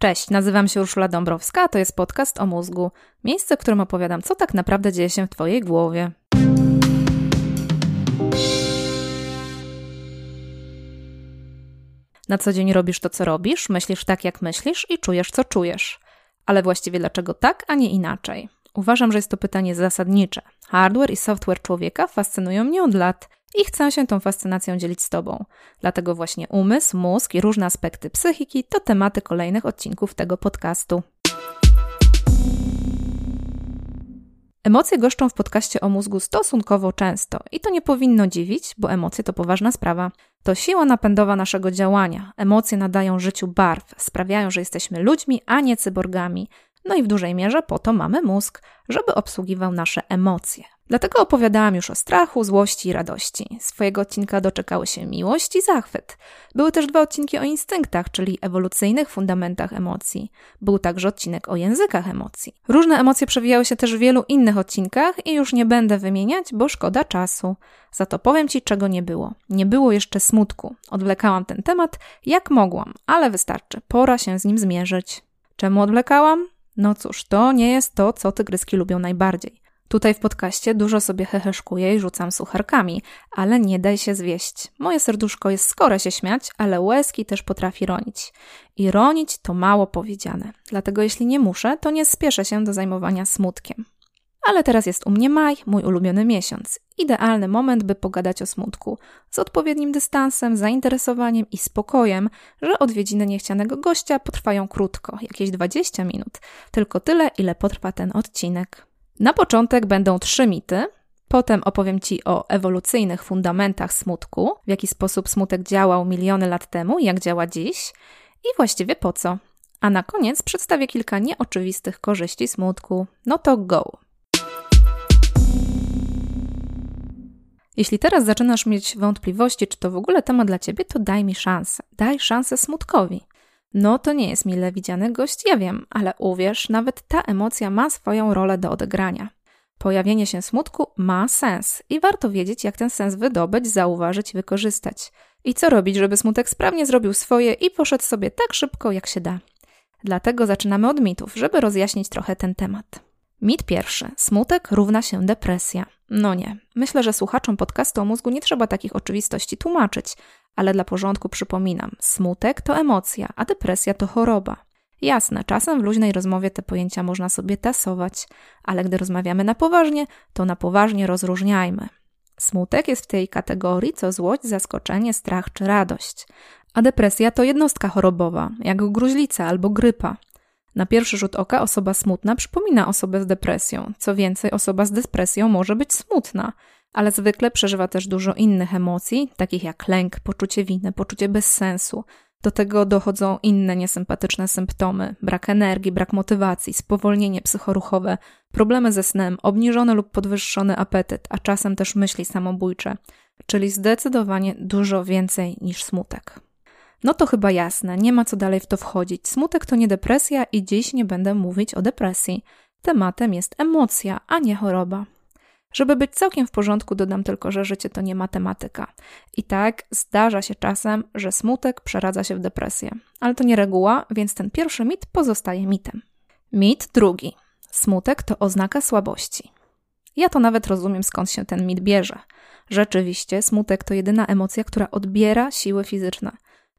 Cześć, nazywam się Urszula Dąbrowska, a to jest podcast o mózgu. Miejsce, w którym opowiadam, co tak naprawdę dzieje się w Twojej głowie. Na co dzień robisz to, co robisz, myślisz tak, jak myślisz i czujesz, co czujesz. Ale właściwie dlaczego tak, a nie inaczej? Uważam, że jest to pytanie zasadnicze. Hardware i software człowieka fascynują mnie od lat i chcę się tą fascynacją dzielić z Tobą. Dlatego właśnie umysł, mózg i różne aspekty psychiki to tematy kolejnych odcinków tego podcastu. Emocje goszczą w podcaście o mózgu stosunkowo często i to nie powinno dziwić, bo emocje to poważna sprawa. To siła napędowa naszego działania. Emocje nadają życiu barw, sprawiają, że jesteśmy ludźmi, a nie cyborgami. No i w dużej mierze po to mamy mózg, żeby obsługiwał nasze emocje. Dlatego opowiadałam już o strachu, złości i radości. Swojego odcinka doczekały się miłość i zachwyt. Były też dwa odcinki o instynktach, czyli ewolucyjnych fundamentach emocji. Był także odcinek o językach emocji. Różne emocje przewijały się też w wielu innych odcinkach i już nie będę wymieniać, bo szkoda czasu. Za to powiem Ci, czego nie było. Nie było jeszcze smutku. Odwlekałam ten temat jak mogłam, ale wystarczy. Pora się z nim zmierzyć. Czemu odwlekałam? No cóż, to nie jest to, co tygryski lubią najbardziej. Tutaj w podcaście dużo sobie heheszkuję i rzucam sucharkami, ale nie daj się zwieść. Moje serduszko jest skore się śmiać, ale łezki też potrafi ronić. I ronić to mało powiedziane. Dlatego jeśli nie muszę, to nie spieszę się do zajmowania smutkiem. Ale teraz jest u mnie maj, mój ulubiony miesiąc. Idealny moment, by pogadać o smutku. Z odpowiednim dystansem, zainteresowaniem i spokojem, że odwiedziny niechcianego gościa potrwają krótko, jakieś 20 minut. Tylko tyle, ile potrwa ten odcinek. Na początek będą trzy mity, potem opowiem Ci o ewolucyjnych fundamentach smutku, w jaki sposób smutek działał miliony lat temu jak działa dziś i właściwie po co. A na koniec przedstawię kilka nieoczywistych korzyści smutku. No to go! Jeśli teraz zaczynasz mieć wątpliwości, czy to w ogóle temat dla ciebie, to daj mi szansę. Daj szansę smutkowi. No to nie jest mile widziany gość, ja wiem, ale uwierz, nawet ta emocja ma swoją rolę do odegrania. Pojawienie się smutku ma sens i warto wiedzieć, jak ten sens wydobyć, zauważyć wykorzystać. I co robić, żeby smutek sprawnie zrobił swoje i poszedł sobie tak szybko, jak się da. Dlatego zaczynamy od mitów, żeby rozjaśnić trochę ten temat. Mit pierwszy. Smutek równa się depresja. No nie. Myślę, że słuchaczom podcastu o mózgu nie trzeba takich oczywistości tłumaczyć, ale dla porządku przypominam: smutek to emocja, a depresja to choroba. Jasne, czasem w luźnej rozmowie te pojęcia można sobie tasować, ale gdy rozmawiamy na poważnie, to na poważnie rozróżniajmy. Smutek jest w tej kategorii co złość, zaskoczenie, strach czy radość, a depresja to jednostka chorobowa, jak gruźlica albo grypa. Na pierwszy rzut oka osoba smutna przypomina osobę z depresją. Co więcej, osoba z depresją może być smutna, ale zwykle przeżywa też dużo innych emocji, takich jak lęk, poczucie winy, poczucie bezsensu. Do tego dochodzą inne niesympatyczne symptomy: brak energii, brak motywacji, spowolnienie psychoruchowe, problemy ze snem, obniżony lub podwyższony apetyt, a czasem też myśli samobójcze, czyli zdecydowanie dużo więcej niż smutek. No to chyba jasne, nie ma co dalej w to wchodzić. Smutek to nie depresja i dziś nie będę mówić o depresji. Tematem jest emocja, a nie choroba. Żeby być całkiem w porządku, dodam tylko, że życie to nie matematyka. I tak zdarza się czasem, że smutek przeradza się w depresję. Ale to nie reguła, więc ten pierwszy mit pozostaje mitem. Mit drugi. Smutek to oznaka słabości. Ja to nawet rozumiem, skąd się ten mit bierze. Rzeczywiście, smutek to jedyna emocja, która odbiera siły fizyczne.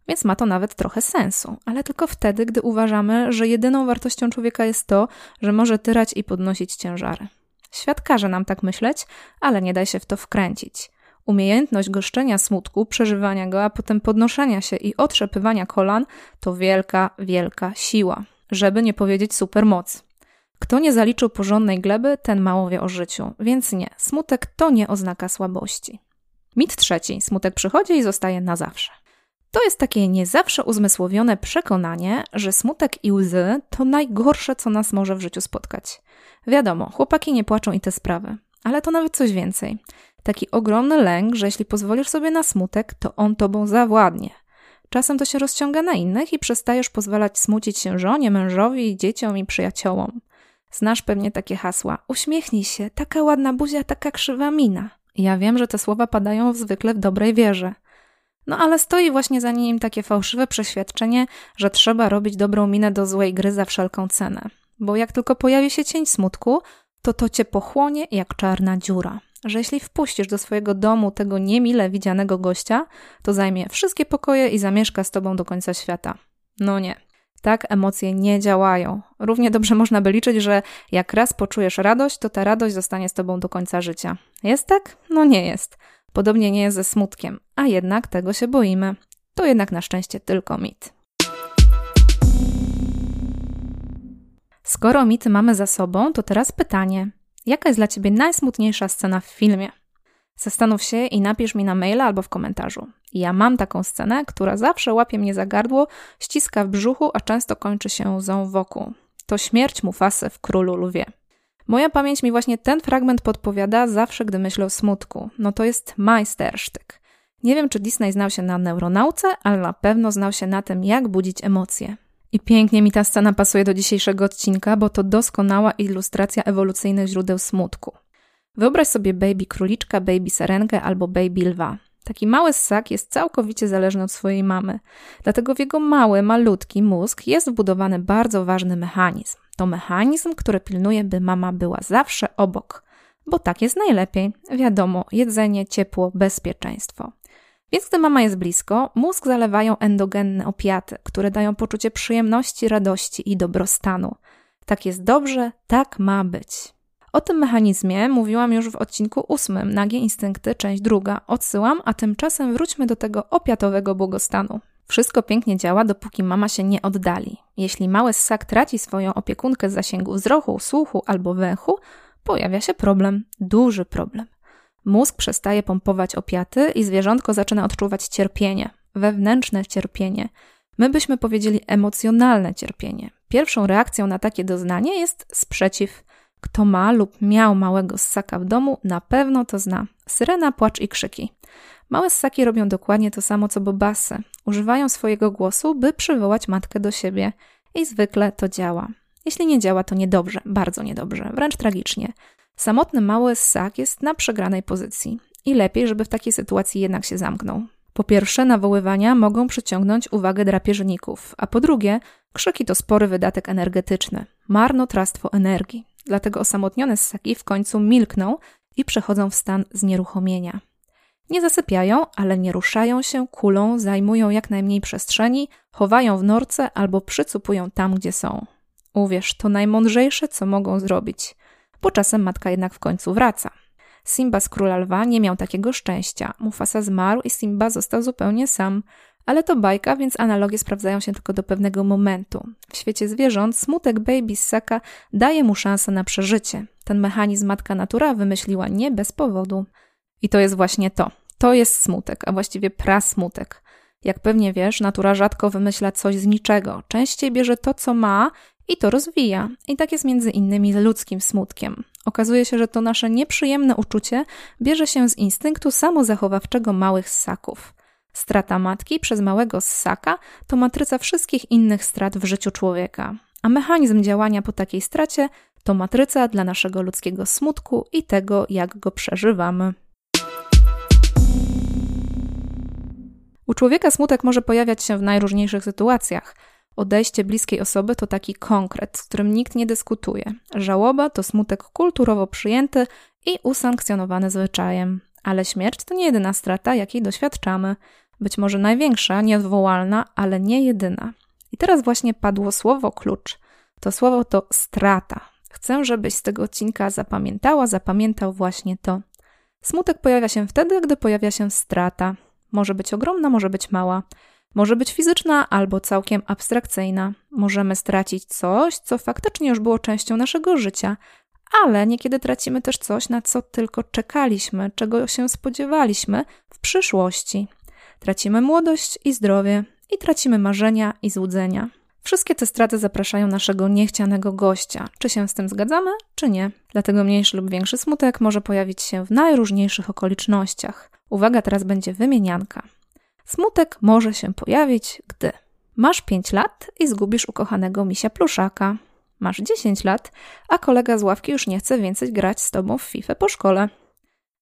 Więc ma to nawet trochę sensu, ale tylko wtedy, gdy uważamy, że jedyną wartością człowieka jest to, że może tyrać i podnosić ciężary. Świat każe nam tak myśleć, ale nie daj się w to wkręcić. Umiejętność goszczenia smutku, przeżywania go, a potem podnoszenia się i otrzepywania kolan to wielka, wielka siła, żeby nie powiedzieć supermoc. Kto nie zaliczył porządnej gleby, ten mało wie o życiu, więc nie, smutek to nie oznaka słabości. Mit trzeci: smutek przychodzi i zostaje na zawsze. To jest takie nie zawsze uzmysłowione przekonanie, że smutek i łzy to najgorsze, co nas może w życiu spotkać. Wiadomo, chłopaki nie płaczą i te sprawy, ale to nawet coś więcej. Taki ogromny lęk, że jeśli pozwolisz sobie na smutek, to on tobą zawładnie. Czasem to się rozciąga na innych i przestajesz pozwalać smucić się żonie, mężowi, dzieciom i przyjaciołom. Znasz pewnie takie hasła: uśmiechnij się, taka ładna buzia, taka krzywa mina. Ja wiem, że te słowa padają zwykle w dobrej wierze. No ale stoi właśnie za nim takie fałszywe przeświadczenie, że trzeba robić dobrą minę do złej gry za wszelką cenę. Bo jak tylko pojawi się cień smutku, to to cię pochłonie jak czarna dziura. Że jeśli wpuścisz do swojego domu tego niemile widzianego gościa, to zajmie wszystkie pokoje i zamieszka z tobą do końca świata. No nie. Tak emocje nie działają. Równie dobrze można by liczyć, że jak raz poczujesz radość, to ta radość zostanie z tobą do końca życia. Jest tak? No nie jest. Podobnie nie jest ze smutkiem, a jednak tego się boimy. To jednak na szczęście tylko mit. Skoro mity mamy za sobą, to teraz pytanie: jaka jest dla ciebie najsmutniejsza scena w filmie? Zastanów się i napisz mi na maila albo w komentarzu. Ja mam taką scenę, która zawsze łapie mnie za gardło, ściska w brzuchu, a często kończy się łzą wokół. To śmierć Mufasy w Królu Lwie. Moja pamięć mi właśnie ten fragment podpowiada zawsze, gdy myślę o smutku. No to jest majstersztyk. Nie wiem, czy Disney znał się na neuronauce, ale na pewno znał się na tym, jak budzić emocje. I pięknie mi ta scena pasuje do dzisiejszego odcinka, bo to doskonała ilustracja ewolucyjnych źródeł smutku. Wyobraź sobie baby króliczka, baby serenkę albo baby lwa. Taki mały ssak jest całkowicie zależny od swojej mamy. Dlatego w jego mały, malutki mózg jest wbudowany bardzo ważny mechanizm. To mechanizm, który pilnuje, by mama była zawsze obok. Bo tak jest najlepiej. Wiadomo, jedzenie, ciepło, bezpieczeństwo. Więc gdy mama jest blisko, mózg zalewają endogenne opiaty, które dają poczucie przyjemności, radości i dobrostanu. Tak jest dobrze, tak ma być. O tym mechanizmie mówiłam już w odcinku ósmym, Nagie Instynkty, część druga. Odsyłam, a tymczasem wróćmy do tego opiatowego błogostanu. Wszystko pięknie działa, dopóki mama się nie oddali. Jeśli mały ssak traci swoją opiekunkę z zasięgu wzroku, słuchu albo węchu, pojawia się problem, duży problem. Mózg przestaje pompować opiaty i zwierzątko zaczyna odczuwać cierpienie, wewnętrzne cierpienie. My byśmy powiedzieli emocjonalne cierpienie. Pierwszą reakcją na takie doznanie jest sprzeciw. Kto ma lub miał małego ssaka w domu, na pewno to zna. Syrena, płacz i krzyki. Małe ssaki robią dokładnie to samo co bobasy. Używają swojego głosu, by przywołać matkę do siebie. I zwykle to działa. Jeśli nie działa, to niedobrze, bardzo niedobrze, wręcz tragicznie. Samotny mały ssak jest na przegranej pozycji i lepiej, żeby w takiej sytuacji jednak się zamknął. Po pierwsze, nawoływania mogą przyciągnąć uwagę drapieżników, a po drugie, krzyki to spory wydatek energetyczny, marnotrawstwo energii. Dlatego osamotnione ssaki w końcu milkną i przechodzą w stan znieruchomienia. Nie zasypiają, ale nie ruszają się, kulą, zajmują jak najmniej przestrzeni, chowają w norce albo przycupują tam, gdzie są. Uwierz, to najmądrzejsze, co mogą zrobić. Po czasem matka jednak w końcu wraca. Simba z Króla Lwa nie miał takiego szczęścia. Mufasa zmarł i Simba został zupełnie sam. Ale to bajka, więc analogie sprawdzają się tylko do pewnego momentu. W świecie zwierząt smutek baby ssaka daje mu szansę na przeżycie. Ten mechanizm matka natura wymyśliła nie bez powodu. I to jest właśnie to. To jest smutek, a właściwie prasmutek. Jak pewnie wiesz, natura rzadko wymyśla coś z niczego. Częściej bierze to, co ma i to rozwija. I tak jest między innymi z ludzkim smutkiem. Okazuje się, że to nasze nieprzyjemne uczucie bierze się z instynktu samozachowawczego małych ssaków. Strata matki przez małego ssaka to matryca wszystkich innych strat w życiu człowieka, a mechanizm działania po takiej stracie to matryca dla naszego ludzkiego smutku i tego, jak go przeżywamy. U człowieka smutek może pojawiać się w najróżniejszych sytuacjach. Odejście bliskiej osoby to taki konkret, z którym nikt nie dyskutuje. Żałoba to smutek kulturowo przyjęty i usankcjonowany zwyczajem. Ale śmierć to nie jedyna strata, jakiej doświadczamy. Być może największa, nieodwołalna, ale nie jedyna. I teraz właśnie padło słowo klucz. To słowo to strata. Chcę, żebyś z tego odcinka zapamiętała, zapamiętał właśnie to. Smutek pojawia się wtedy, gdy pojawia się strata. Może być ogromna, może być mała. Może być fizyczna albo całkiem abstrakcyjna. Możemy stracić coś, co faktycznie już było częścią naszego życia, ale niekiedy tracimy też coś, na co tylko czekaliśmy, czego się spodziewaliśmy w przyszłości. Tracimy młodość i zdrowie, i tracimy marzenia i złudzenia. Wszystkie te straty zapraszają naszego niechcianego gościa, czy się z tym zgadzamy, czy nie. Dlatego mniejszy lub większy smutek może pojawić się w najróżniejszych okolicznościach. Uwaga, teraz będzie wymienianka. Smutek może się pojawić, gdy masz 5 lat i zgubisz ukochanego misia pluszaka. Masz 10 lat, a kolega z ławki już nie chce więcej grać z tobą w FIFA po szkole.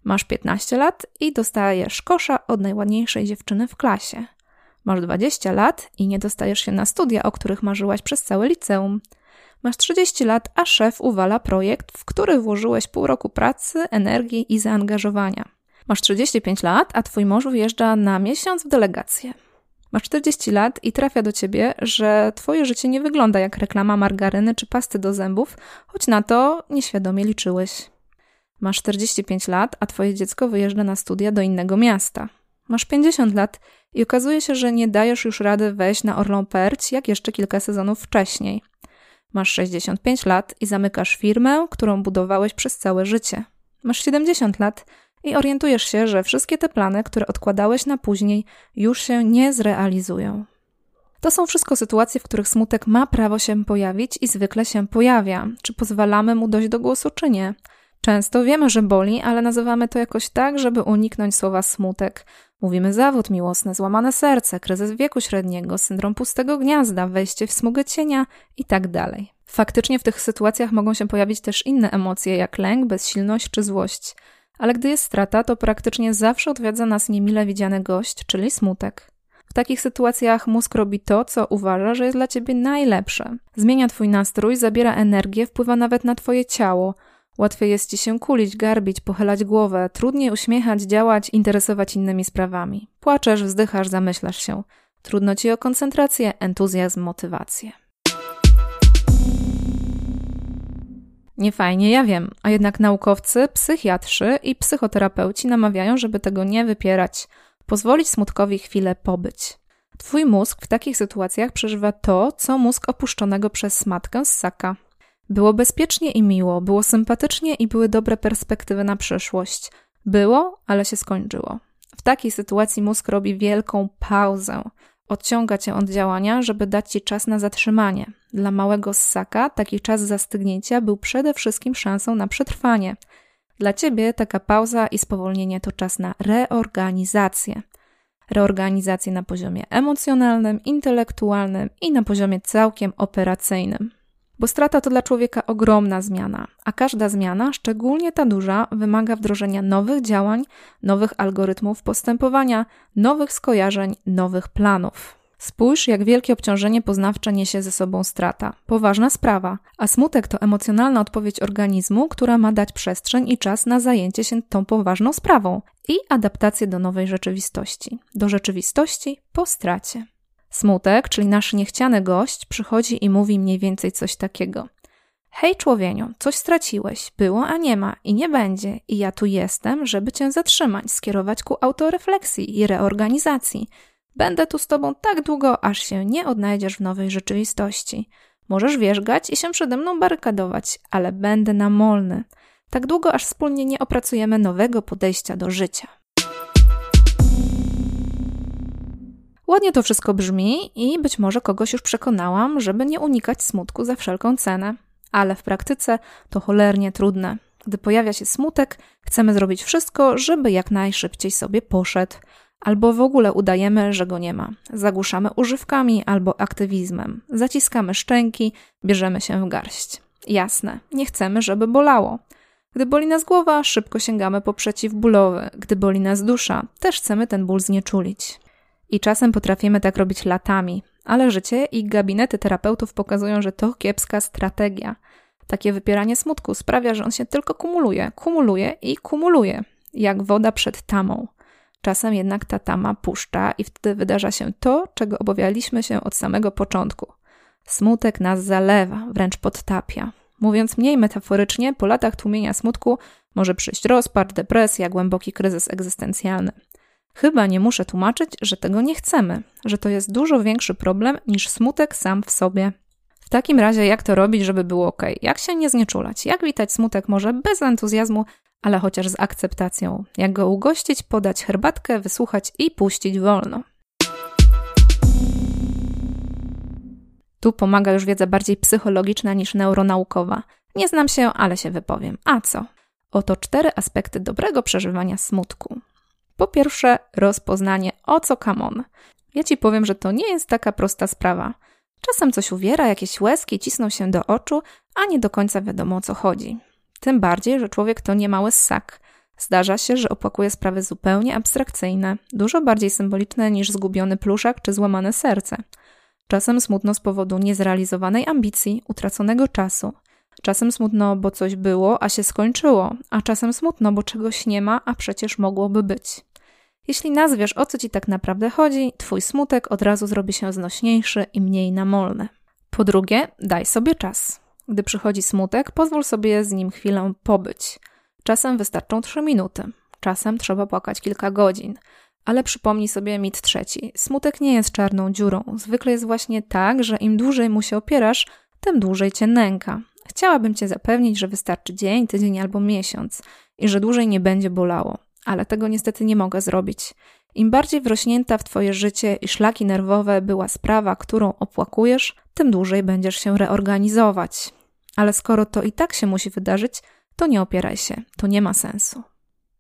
Masz 15 lat i dostajesz kosza od najładniejszej dziewczyny w klasie. Masz 20 lat i nie dostajesz się na studia, o których marzyłaś przez całe liceum. Masz 30 lat, a szef uwala projekt, w który włożyłeś pół roku pracy, energii i zaangażowania. Masz 35 lat, a twój mąż wyjeżdża na miesiąc w delegację. Masz 40 lat i trafia do ciebie, że twoje życie nie wygląda jak reklama margaryny czy pasty do zębów, choć na to nieświadomie liczyłeś. Masz 45 lat, a twoje dziecko wyjeżdża na studia do innego miasta. Masz 50 lat i okazuje się, że nie dajesz już rady wejść na Orlą Perć jak jeszcze kilka sezonów wcześniej. Masz 65 lat i zamykasz firmę, którą budowałeś przez całe życie. Masz 70 lat i orientujesz się, że wszystkie te plany, które odkładałeś na później, już się nie zrealizują. To są wszystko sytuacje, w których smutek ma prawo się pojawić i zwykle się pojawia. Czy pozwalamy mu dojść do głosu, czy nie? Często wiemy, że boli, ale nazywamy to jakoś tak, żeby uniknąć słowa smutek. Mówimy zawód miłosny, złamane serce, kryzys wieku średniego, syndrom pustego gniazda, wejście w smugę cienia itd. Tak Faktycznie w tych sytuacjach mogą się pojawić też inne emocje, jak lęk, bezsilność czy złość. Ale gdy jest strata, to praktycznie zawsze odwiedza nas niemile widziany gość, czyli smutek. W takich sytuacjach mózg robi to, co uważa, że jest dla ciebie najlepsze. Zmienia twój nastrój, zabiera energię, wpływa nawet na twoje ciało. Łatwiej jest ci się kulić, garbić, pochylać głowę, trudniej uśmiechać, działać, interesować innymi sprawami. Płaczesz, wzdychasz, zamyślasz się. Trudno ci o koncentrację, entuzjazm, motywację. Niefajnie, ja wiem, a jednak naukowcy, psychiatrzy i psychoterapeuci namawiają, żeby tego nie wypierać, pozwolić smutkowi chwilę pobyć. Twój mózg w takich sytuacjach przeżywa to, co mózg opuszczonego przez matkę ssaka. Było bezpiecznie i miło, było sympatycznie i były dobre perspektywy na przyszłość. Było, ale się skończyło. W takiej sytuacji mózg robi wielką pauzę. Odciąga cię od działania, żeby dać ci czas na zatrzymanie. Dla małego ssaka taki czas zastygnięcia był przede wszystkim szansą na przetrwanie. Dla ciebie taka pauza i spowolnienie to czas na reorganizację. Reorganizację na poziomie emocjonalnym, intelektualnym i na poziomie całkiem operacyjnym. Bo strata to dla człowieka ogromna zmiana, a każda zmiana, szczególnie ta duża, wymaga wdrożenia nowych działań, nowych algorytmów postępowania, nowych skojarzeń, nowych planów. Spójrz, jak wielkie obciążenie poznawcze niesie ze sobą strata. Poważna sprawa, a smutek to emocjonalna odpowiedź organizmu, która ma dać przestrzeń i czas na zajęcie się tą poważną sprawą i adaptację do nowej rzeczywistości. Do rzeczywistości po stracie. Smutek, czyli nasz niechciany gość, przychodzi i mówi mniej więcej coś takiego. Hej człowieniu, coś straciłeś, było, a nie ma i nie będzie, i ja tu jestem, żeby cię zatrzymać, skierować ku autorefleksji i reorganizacji. Będę tu z tobą tak długo, aż się nie odnajdziesz w nowej rzeczywistości. Możesz wierzgać i się przede mną barykadować, ale będę namolny. Tak długo, aż wspólnie nie opracujemy nowego podejścia do życia. Ładnie to wszystko brzmi i być może kogoś już przekonałam, żeby nie unikać smutku za wszelką cenę. Ale w praktyce to cholernie trudne. Gdy pojawia się smutek, chcemy zrobić wszystko, żeby jak najszybciej sobie poszedł. Albo w ogóle udajemy, że go nie ma. Zagłuszamy używkami albo aktywizmem. Zaciskamy szczęki, bierzemy się w garść. Jasne, nie chcemy, żeby bolało. Gdy boli nas głowa, szybko sięgamy po przeciwbólowy. Gdy boli nas dusza, też chcemy ten ból znieczulić. I czasem potrafimy tak robić latami, ale życie i gabinety terapeutów pokazują, że to kiepska strategia. Takie wypieranie smutku sprawia, że on się tylko kumuluje, kumuluje i kumuluje, jak woda przed tamą. Czasem jednak ta tama puszcza i wtedy wydarza się to, czego obawialiśmy się od samego początku. Smutek nas zalewa, wręcz podtapia. Mówiąc mniej metaforycznie, po latach tłumienia smutku może przyjść rozpacz, depresja, głęboki kryzys egzystencjalny. Chyba nie muszę tłumaczyć, że tego nie chcemy, że to jest dużo większy problem niż smutek sam w sobie. W takim razie, jak to robić, żeby było ok? Jak się nie znieczulać? Jak witać smutek może bez entuzjazmu, ale chociaż z akceptacją? Jak go ugościć, podać herbatkę, wysłuchać i puścić wolno? Tu pomaga już wiedza bardziej psychologiczna niż neuronaukowa. Nie znam się, ale się wypowiem. A co? Oto cztery aspekty dobrego przeżywania smutku. Po pierwsze, rozpoznanie o co kamon. Ja ci powiem, że to nie jest taka prosta sprawa. Czasem coś uwiera, jakieś łezki cisną się do oczu, a nie do końca wiadomo o co chodzi. Tym bardziej, że człowiek to nie mały ssak. Zdarza się, że opłakuje sprawy zupełnie abstrakcyjne, dużo bardziej symboliczne niż zgubiony pluszak czy złamane serce. Czasem smutno z powodu niezrealizowanej ambicji, utraconego czasu. Czasem smutno, bo coś było, a się skończyło, a czasem smutno, bo czegoś nie ma, a przecież mogłoby być. Jeśli nazwiesz, o co ci tak naprawdę chodzi, twój smutek od razu zrobi się znośniejszy i mniej namolny. Po drugie, daj sobie czas. Gdy przychodzi smutek, pozwól sobie z nim chwilę pobyć. Czasem wystarczą trzy minuty, czasem trzeba płakać kilka godzin. Ale przypomnij sobie mit trzeci. Smutek nie jest czarną dziurą. Zwykle jest właśnie tak, że im dłużej mu się opierasz, tym dłużej cię nęka. Chciałabym cię zapewnić, że wystarczy dzień, tydzień albo miesiąc i że dłużej nie będzie bolało. Ale tego niestety nie mogę zrobić. Im bardziej wrośnięta w twoje życie i szlaki nerwowe była sprawa, którą opłakujesz, tym dłużej będziesz się reorganizować. Ale skoro to i tak się musi wydarzyć, to nie opieraj się, to nie ma sensu.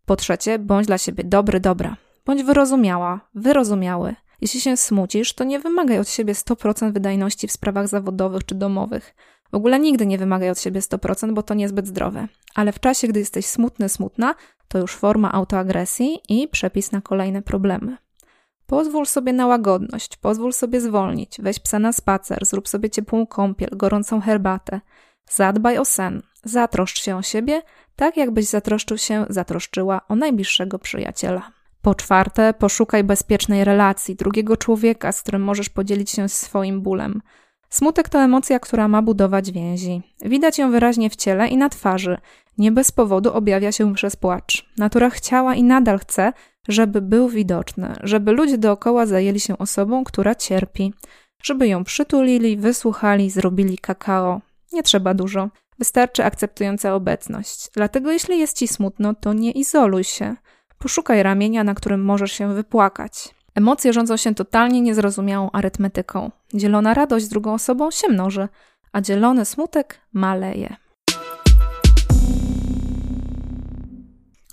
Po trzecie, bądź dla siebie dobry, dobra. Bądź wyrozumiała, wyrozumiały. Jeśli się smucisz, to nie wymagaj od siebie 100% wydajności w sprawach zawodowych czy domowych. W ogóle nigdy nie wymagaj od siebie 100%, bo to niezbyt zdrowe. Ale w czasie, gdy jesteś smutny, smutna, to już forma autoagresji i przepis na kolejne problemy. Pozwól sobie na łagodność, pozwól sobie zwolnić, weź psa na spacer, zrób sobie ciepłą kąpiel, gorącą herbatę. Zadbaj o sen, zatroszcz się o siebie, tak jakbyś zatroszczył się, zatroszczyła o najbliższego przyjaciela. Po czwarte, poszukaj bezpiecznej relacji, drugiego człowieka, z którym możesz podzielić się swoim bólem. Smutek to emocja, która ma budować więzi. Widać ją wyraźnie w ciele i na twarzy. Nie bez powodu objawia się przez płacz. Natura chciała i nadal chce, żeby był widoczny, żeby ludzie dookoła zajęli się osobą, która cierpi, żeby ją przytulili, wysłuchali, zrobili kakao. Nie trzeba dużo. Wystarczy akceptująca obecność. Dlatego jeśli jest ci smutno, to nie izoluj się. Poszukaj ramienia, na którym możesz się wypłakać. Emocje rządzą się totalnie niezrozumiałą arytmetyką. Dzielona radość z drugą osobą się mnoży, a dzielony smutek maleje.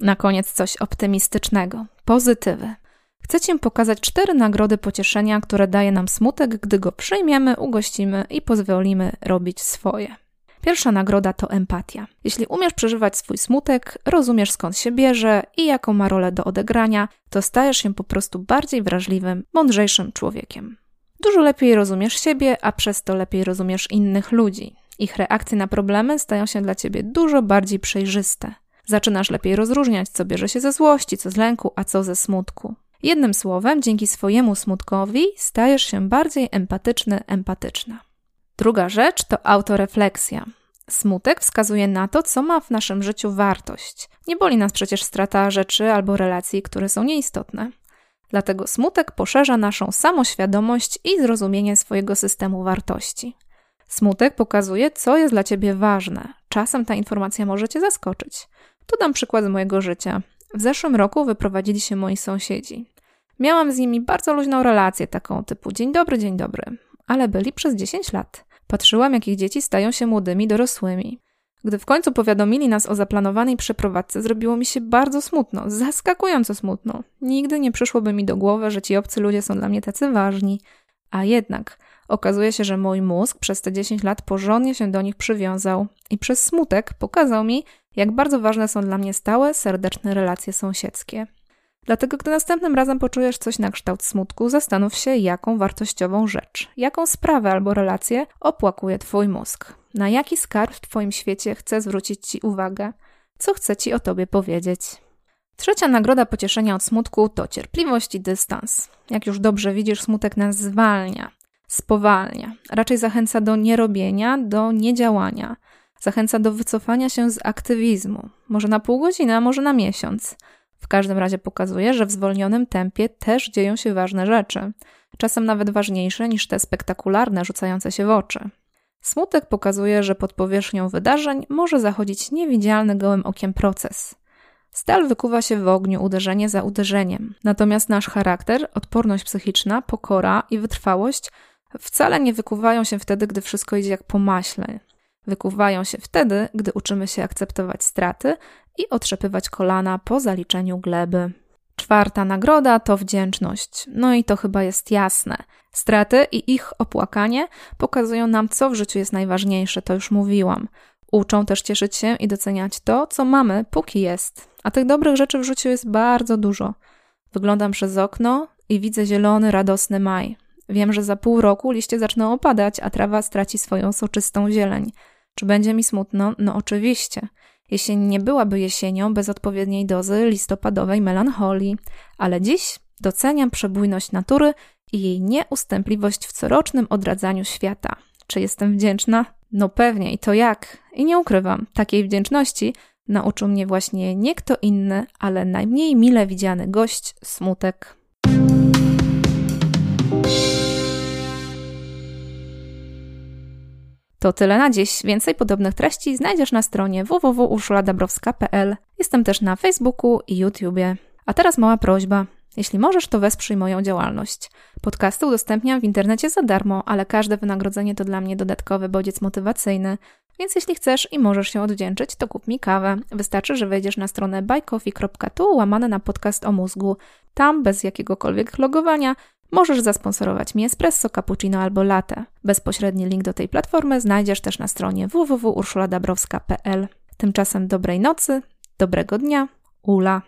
Na koniec coś optymistycznego, pozytywy. Chcę Ci pokazać cztery nagrody pocieszenia, które daje nam smutek, gdy go przyjmiemy, ugościmy i pozwolimy robić swoje. Pierwsza nagroda to empatia. Jeśli umiesz przeżywać swój smutek, rozumiesz skąd się bierze i jaką ma rolę do odegrania, to stajesz się po prostu bardziej wrażliwym, mądrzejszym człowiekiem. Dużo lepiej rozumiesz siebie, a przez to lepiej rozumiesz innych ludzi. Ich reakcje na problemy stają się dla ciebie dużo bardziej przejrzyste. Zaczynasz lepiej rozróżniać, co bierze się ze złości, co z lęku, a co ze smutku. Jednym słowem, dzięki swojemu smutkowi stajesz się bardziej empatyczny, empatyczna. Druga rzecz to autorefleksja. Smutek wskazuje na to, co ma w naszym życiu wartość. Nie boli nas przecież strata rzeczy albo relacji, które są nieistotne. Dlatego smutek poszerza naszą samoświadomość i zrozumienie swojego systemu wartości. Smutek pokazuje, co jest dla ciebie ważne. Czasem ta informacja może cię zaskoczyć. Tu dam przykład z mojego życia. W zeszłym roku wyprowadzili się moi sąsiedzi. Miałam z nimi bardzo luźną relację, taką typu dzień dobry, dzień dobry, ale byli przez 10 lat. Patrzyłam, jak ich dzieci stają się młodymi dorosłymi. Gdy w końcu powiadomili nas o zaplanowanej przeprowadzce, zrobiło mi się bardzo smutno, zaskakująco smutno. Nigdy nie przyszłoby mi do głowy, że ci obcy ludzie są dla mnie tacy ważni. A jednak okazuje się, że mój mózg przez te 10 lat porządnie się do nich przywiązał i przez smutek pokazał mi, jak bardzo ważne są dla mnie stałe, serdeczne relacje sąsiedzkie. Dlatego, gdy następnym razem poczujesz coś na kształt smutku, zastanów się, jaką wartościową rzecz, jaką sprawę albo relację opłakuje Twój mózg. Na jaki skarb w Twoim świecie chce zwrócić Ci uwagę, co chce Ci o Tobie powiedzieć. Trzecia nagroda pocieszenia od smutku to cierpliwość i dystans. Jak już dobrze widzisz, smutek nas zwalnia, spowalnia, raczej zachęca do nierobienia, do niedziałania, zachęca do wycofania się z aktywizmu, może na pół godziny, a może na miesiąc. W każdym razie pokazuje, że w zwolnionym tempie też dzieją się ważne rzeczy, czasem nawet ważniejsze niż te spektakularne rzucające się w oczy. Smutek pokazuje, że pod powierzchnią wydarzeń może zachodzić niewidzialny gołym okiem proces. Stal wykuwa się w ogniu uderzenie za uderzeniem, natomiast nasz charakter, odporność psychiczna, pokora i wytrwałość wcale nie wykuwają się wtedy, gdy wszystko idzie jak po maśle. Wykuwają się wtedy, gdy uczymy się akceptować straty i otrzepywać kolana po zaliczeniu gleby. Czwarta nagroda to wdzięczność. No i to chyba jest jasne. Straty i ich opłakanie pokazują nam, co w życiu jest najważniejsze, to już mówiłam. Uczą też cieszyć się i doceniać to, co mamy, póki jest. A tych dobrych rzeczy w życiu jest bardzo dużo. Wyglądam przez okno i widzę zielony, radosny maj. Wiem, że za pół roku liście zaczną opadać, a trawa straci swoją soczystą zieleń. Czy będzie mi smutno? No oczywiście. Jesień nie byłaby jesienią bez odpowiedniej dozy listopadowej melancholii, ale dziś doceniam przebójność natury i jej nieustępliwość w corocznym odradzaniu świata. Czy jestem wdzięczna? No pewnie i to jak? I nie ukrywam, takiej wdzięczności nauczył mnie właśnie nie kto inny, ale najmniej mile widziany gość, smutek. To tyle na dziś. Więcej podobnych treści znajdziesz na stronie www.urszuladabrowska.pl. Jestem też na Facebooku i YouTubie. A teraz mała prośba. Jeśli możesz, to wesprzyj moją działalność. Podcasty udostępniam w internecie za darmo, ale każde wynagrodzenie to dla mnie dodatkowy bodziec motywacyjny. Więc jeśli chcesz i możesz się odwdzięczyć, to kup mi kawę. Wystarczy, że wejdziesz na stronę buycoffee.tu łamane na podcast o mózgu. Tam, bez jakiegokolwiek logowania, możesz zasponsorować mi espresso, cappuccino albo latte. Bezpośredni link do tej platformy znajdziesz też na stronie www.urszuladabrowska.pl. Tymczasem dobrej nocy, dobrego dnia, Ula.